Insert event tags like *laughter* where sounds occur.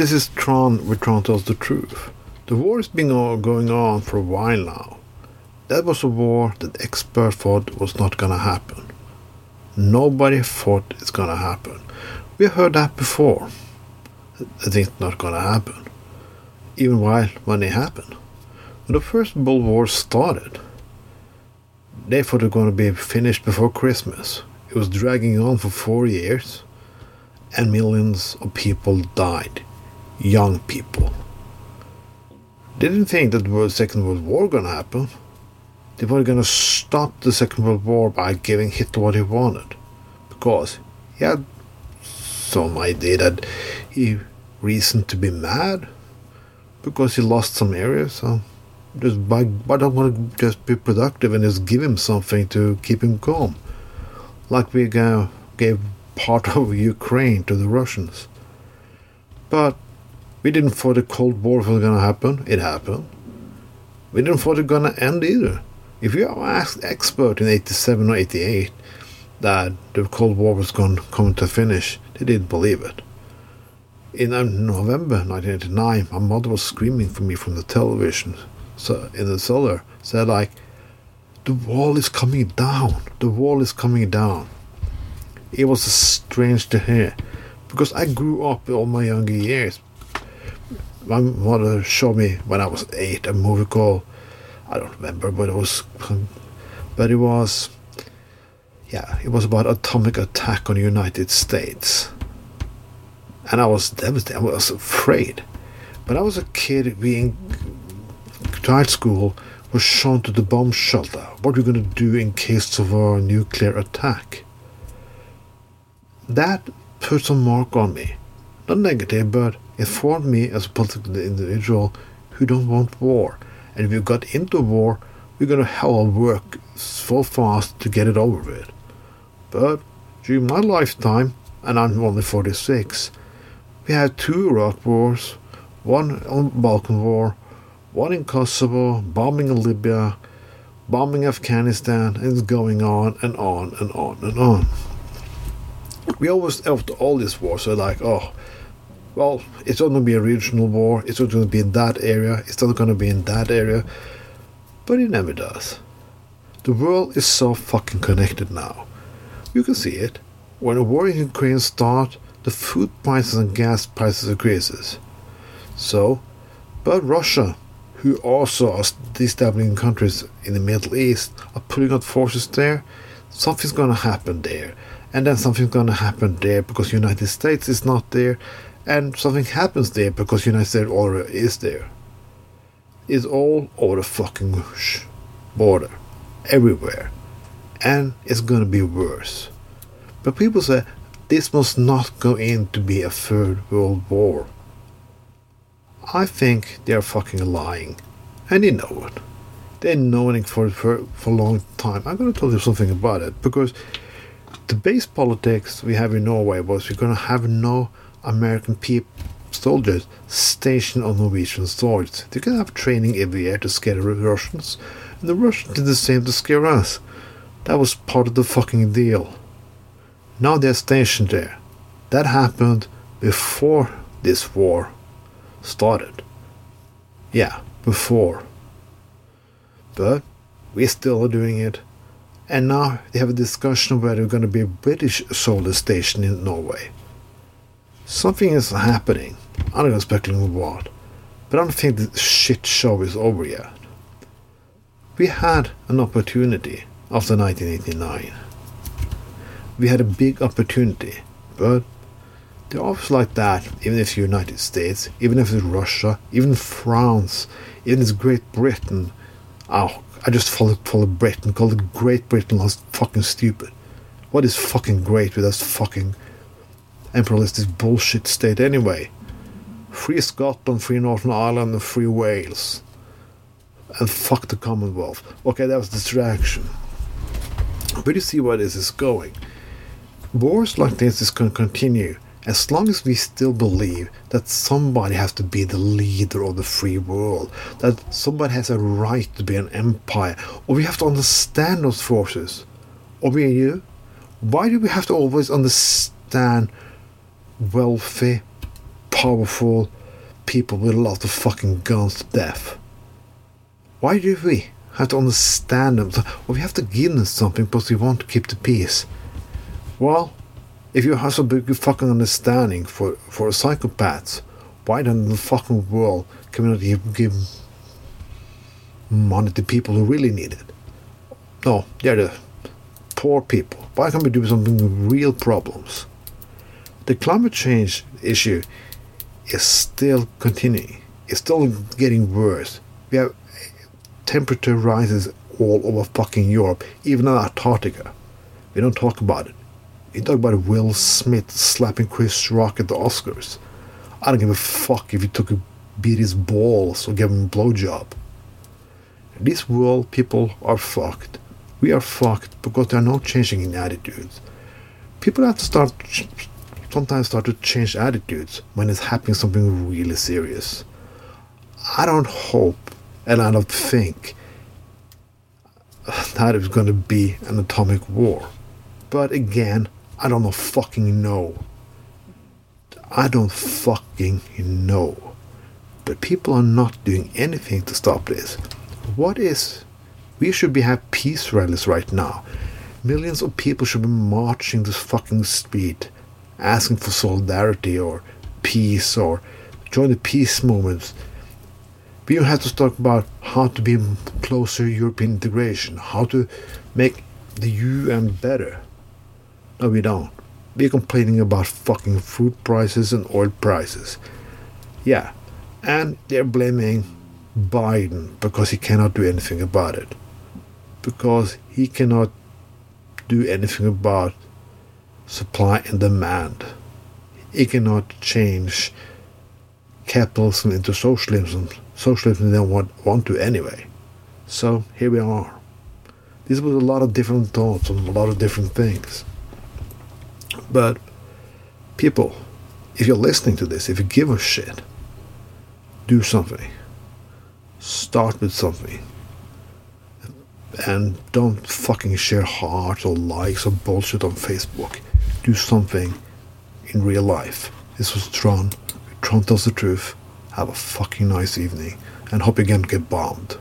This is Tron with Tron Tells the Truth. The war has been going on for a while now. That was a war that experts thought was not gonna happen. Nobody thought it's gonna happen. We heard that before. It's not gonna happen. Even while when it happened. When the first World War started, they thought it was gonna be finished before Christmas. It was dragging on for four years, and millions of people died. Young people. They didn't think that the Second World War gonna happen. They were gonna stop the Second World War by giving Hitler what he wanted. Because he had some idea that he reason to be mad because he lost some areas. So just why, why don't want to just be productive and just give him something to keep him calm, like we gave part *laughs* of Ukraine to the Russians. But we didn't thought the Cold War was gonna happen. It happened. We didn't thought it was gonna end either. If you asked expert in '87 or '88 that the Cold War was going to come to finish, they didn't believe it. In um, November 1989, my mother was screaming for me from the television so in the cellar, said like, the wall is coming down. The wall is coming down. It was strange to hear because I grew up all my younger years. My mother showed me when I was eight a movie called I don't remember, but it was, but it was, yeah, it was about atomic attack on the United States, and I was devastated. I was afraid, but I was a kid being Night school was shown to the bomb shelter. What are we going to do in case of a nuclear attack? That put a mark on me. Not negative, but it formed me as a political individual who don't want war. And if we got into war, we're going to hell work so fast to get it over with. But during my lifetime, and I'm only 46, we had two Iraq wars, one on Balkan War, one in Kosovo, bombing in Libya, bombing Afghanistan, and it's going on and on and on and on. We always, after all these wars, are like, oh, well, it's not going to be a regional war, it's not going to be in that area, it's not going to be in that area, but it never does. The world is so fucking connected now. You can see it. When a war in Ukraine starts, the food prices and gas prices increases. So, but Russia who also are destabilizing countries in the Middle East, are putting out forces there, something's going to happen there. And then something's going to happen there because United States is not there, and something happens there because United States already is there. It's all over the fucking border, everywhere, and it's going to be worse. But people say this must not go in to be a third world war. I think they're fucking lying. And they know it. They know it for, for, for a long time. I'm to tell you something about it because the base politics we have in Norway was we're going to have no American people, soldiers stationed on Norwegian soils. They could have training every year to scare the Russians, and the Russians did the same to scare us. That was part of the fucking deal. Now they're stationed there. That happened before this war started. Yeah, before. But we still are doing it. And now they have a discussion whether going to be a British solar station in Norway. Something is happening. I'm not expecting what. But I don't think the shit show is over yet. We had an opportunity after 1989. We had a big opportunity, but they're always like that, even if the United States, even if it's Russia, even France, even if it's Great Britain. Oh, I just follow, follow Britain, call it Great Britain, that's fucking stupid. What is fucking great with us fucking imperialistic bullshit state anyway? Free Scotland, free Northern Ireland, and free Wales. And fuck the Commonwealth. Okay, that was distraction. But you see where this is going. Wars like this is going to continue as long as we still believe that somebody has to be the leader of the free world, that somebody has a right to be an empire, or we have to understand those forces, or we you, why do we have to always understand wealthy powerful people with a lot of fucking guns to death. Why do we have to understand them? We have to give them something because we want to keep the peace. Well, if you have so big fucking understanding for, for psychopaths, why then in the fucking world can we not give, give money to people who really need it? No, they're the poor people. Why can't we do something with real problems? The climate change issue is still continuing. It's still getting worse. We have temperature rises all over fucking Europe, even in Antarctica. We don't talk about it. We talk about Will Smith slapping Chris Rock at the Oscars. I don't give a fuck if you took a beat his balls or gave him a blowjob. These world people are fucked. We are fucked because there are no changing in attitudes. People have to start sometimes start to change attitudes when it's happening something really serious. I don't hope and I don't think that it's going to be an atomic war. But again, I don't know fucking know. I don't fucking know. But people are not doing anything to stop this. What is? We should be have peace rallies right now. Millions of people should be marching this fucking street, asking for solidarity or peace or join the peace movements. We have to talk about how to be closer European integration, how to make the UN better. No, we don't. We're complaining about fucking food prices and oil prices. Yeah, and they're blaming Biden because he cannot do anything about it. Because he cannot do anything about supply and demand. He cannot change capitalism into socialism. Socialism they don't want, want to anyway. So here we are. This was a lot of different thoughts on a lot of different things. But people, if you're listening to this, if you give a shit, do something. Start with something. And don't fucking share hearts or likes or bullshit on Facebook. Do something in real life. This was Tron. Tron tells the truth. Have a fucking nice evening and hope you again get bombed.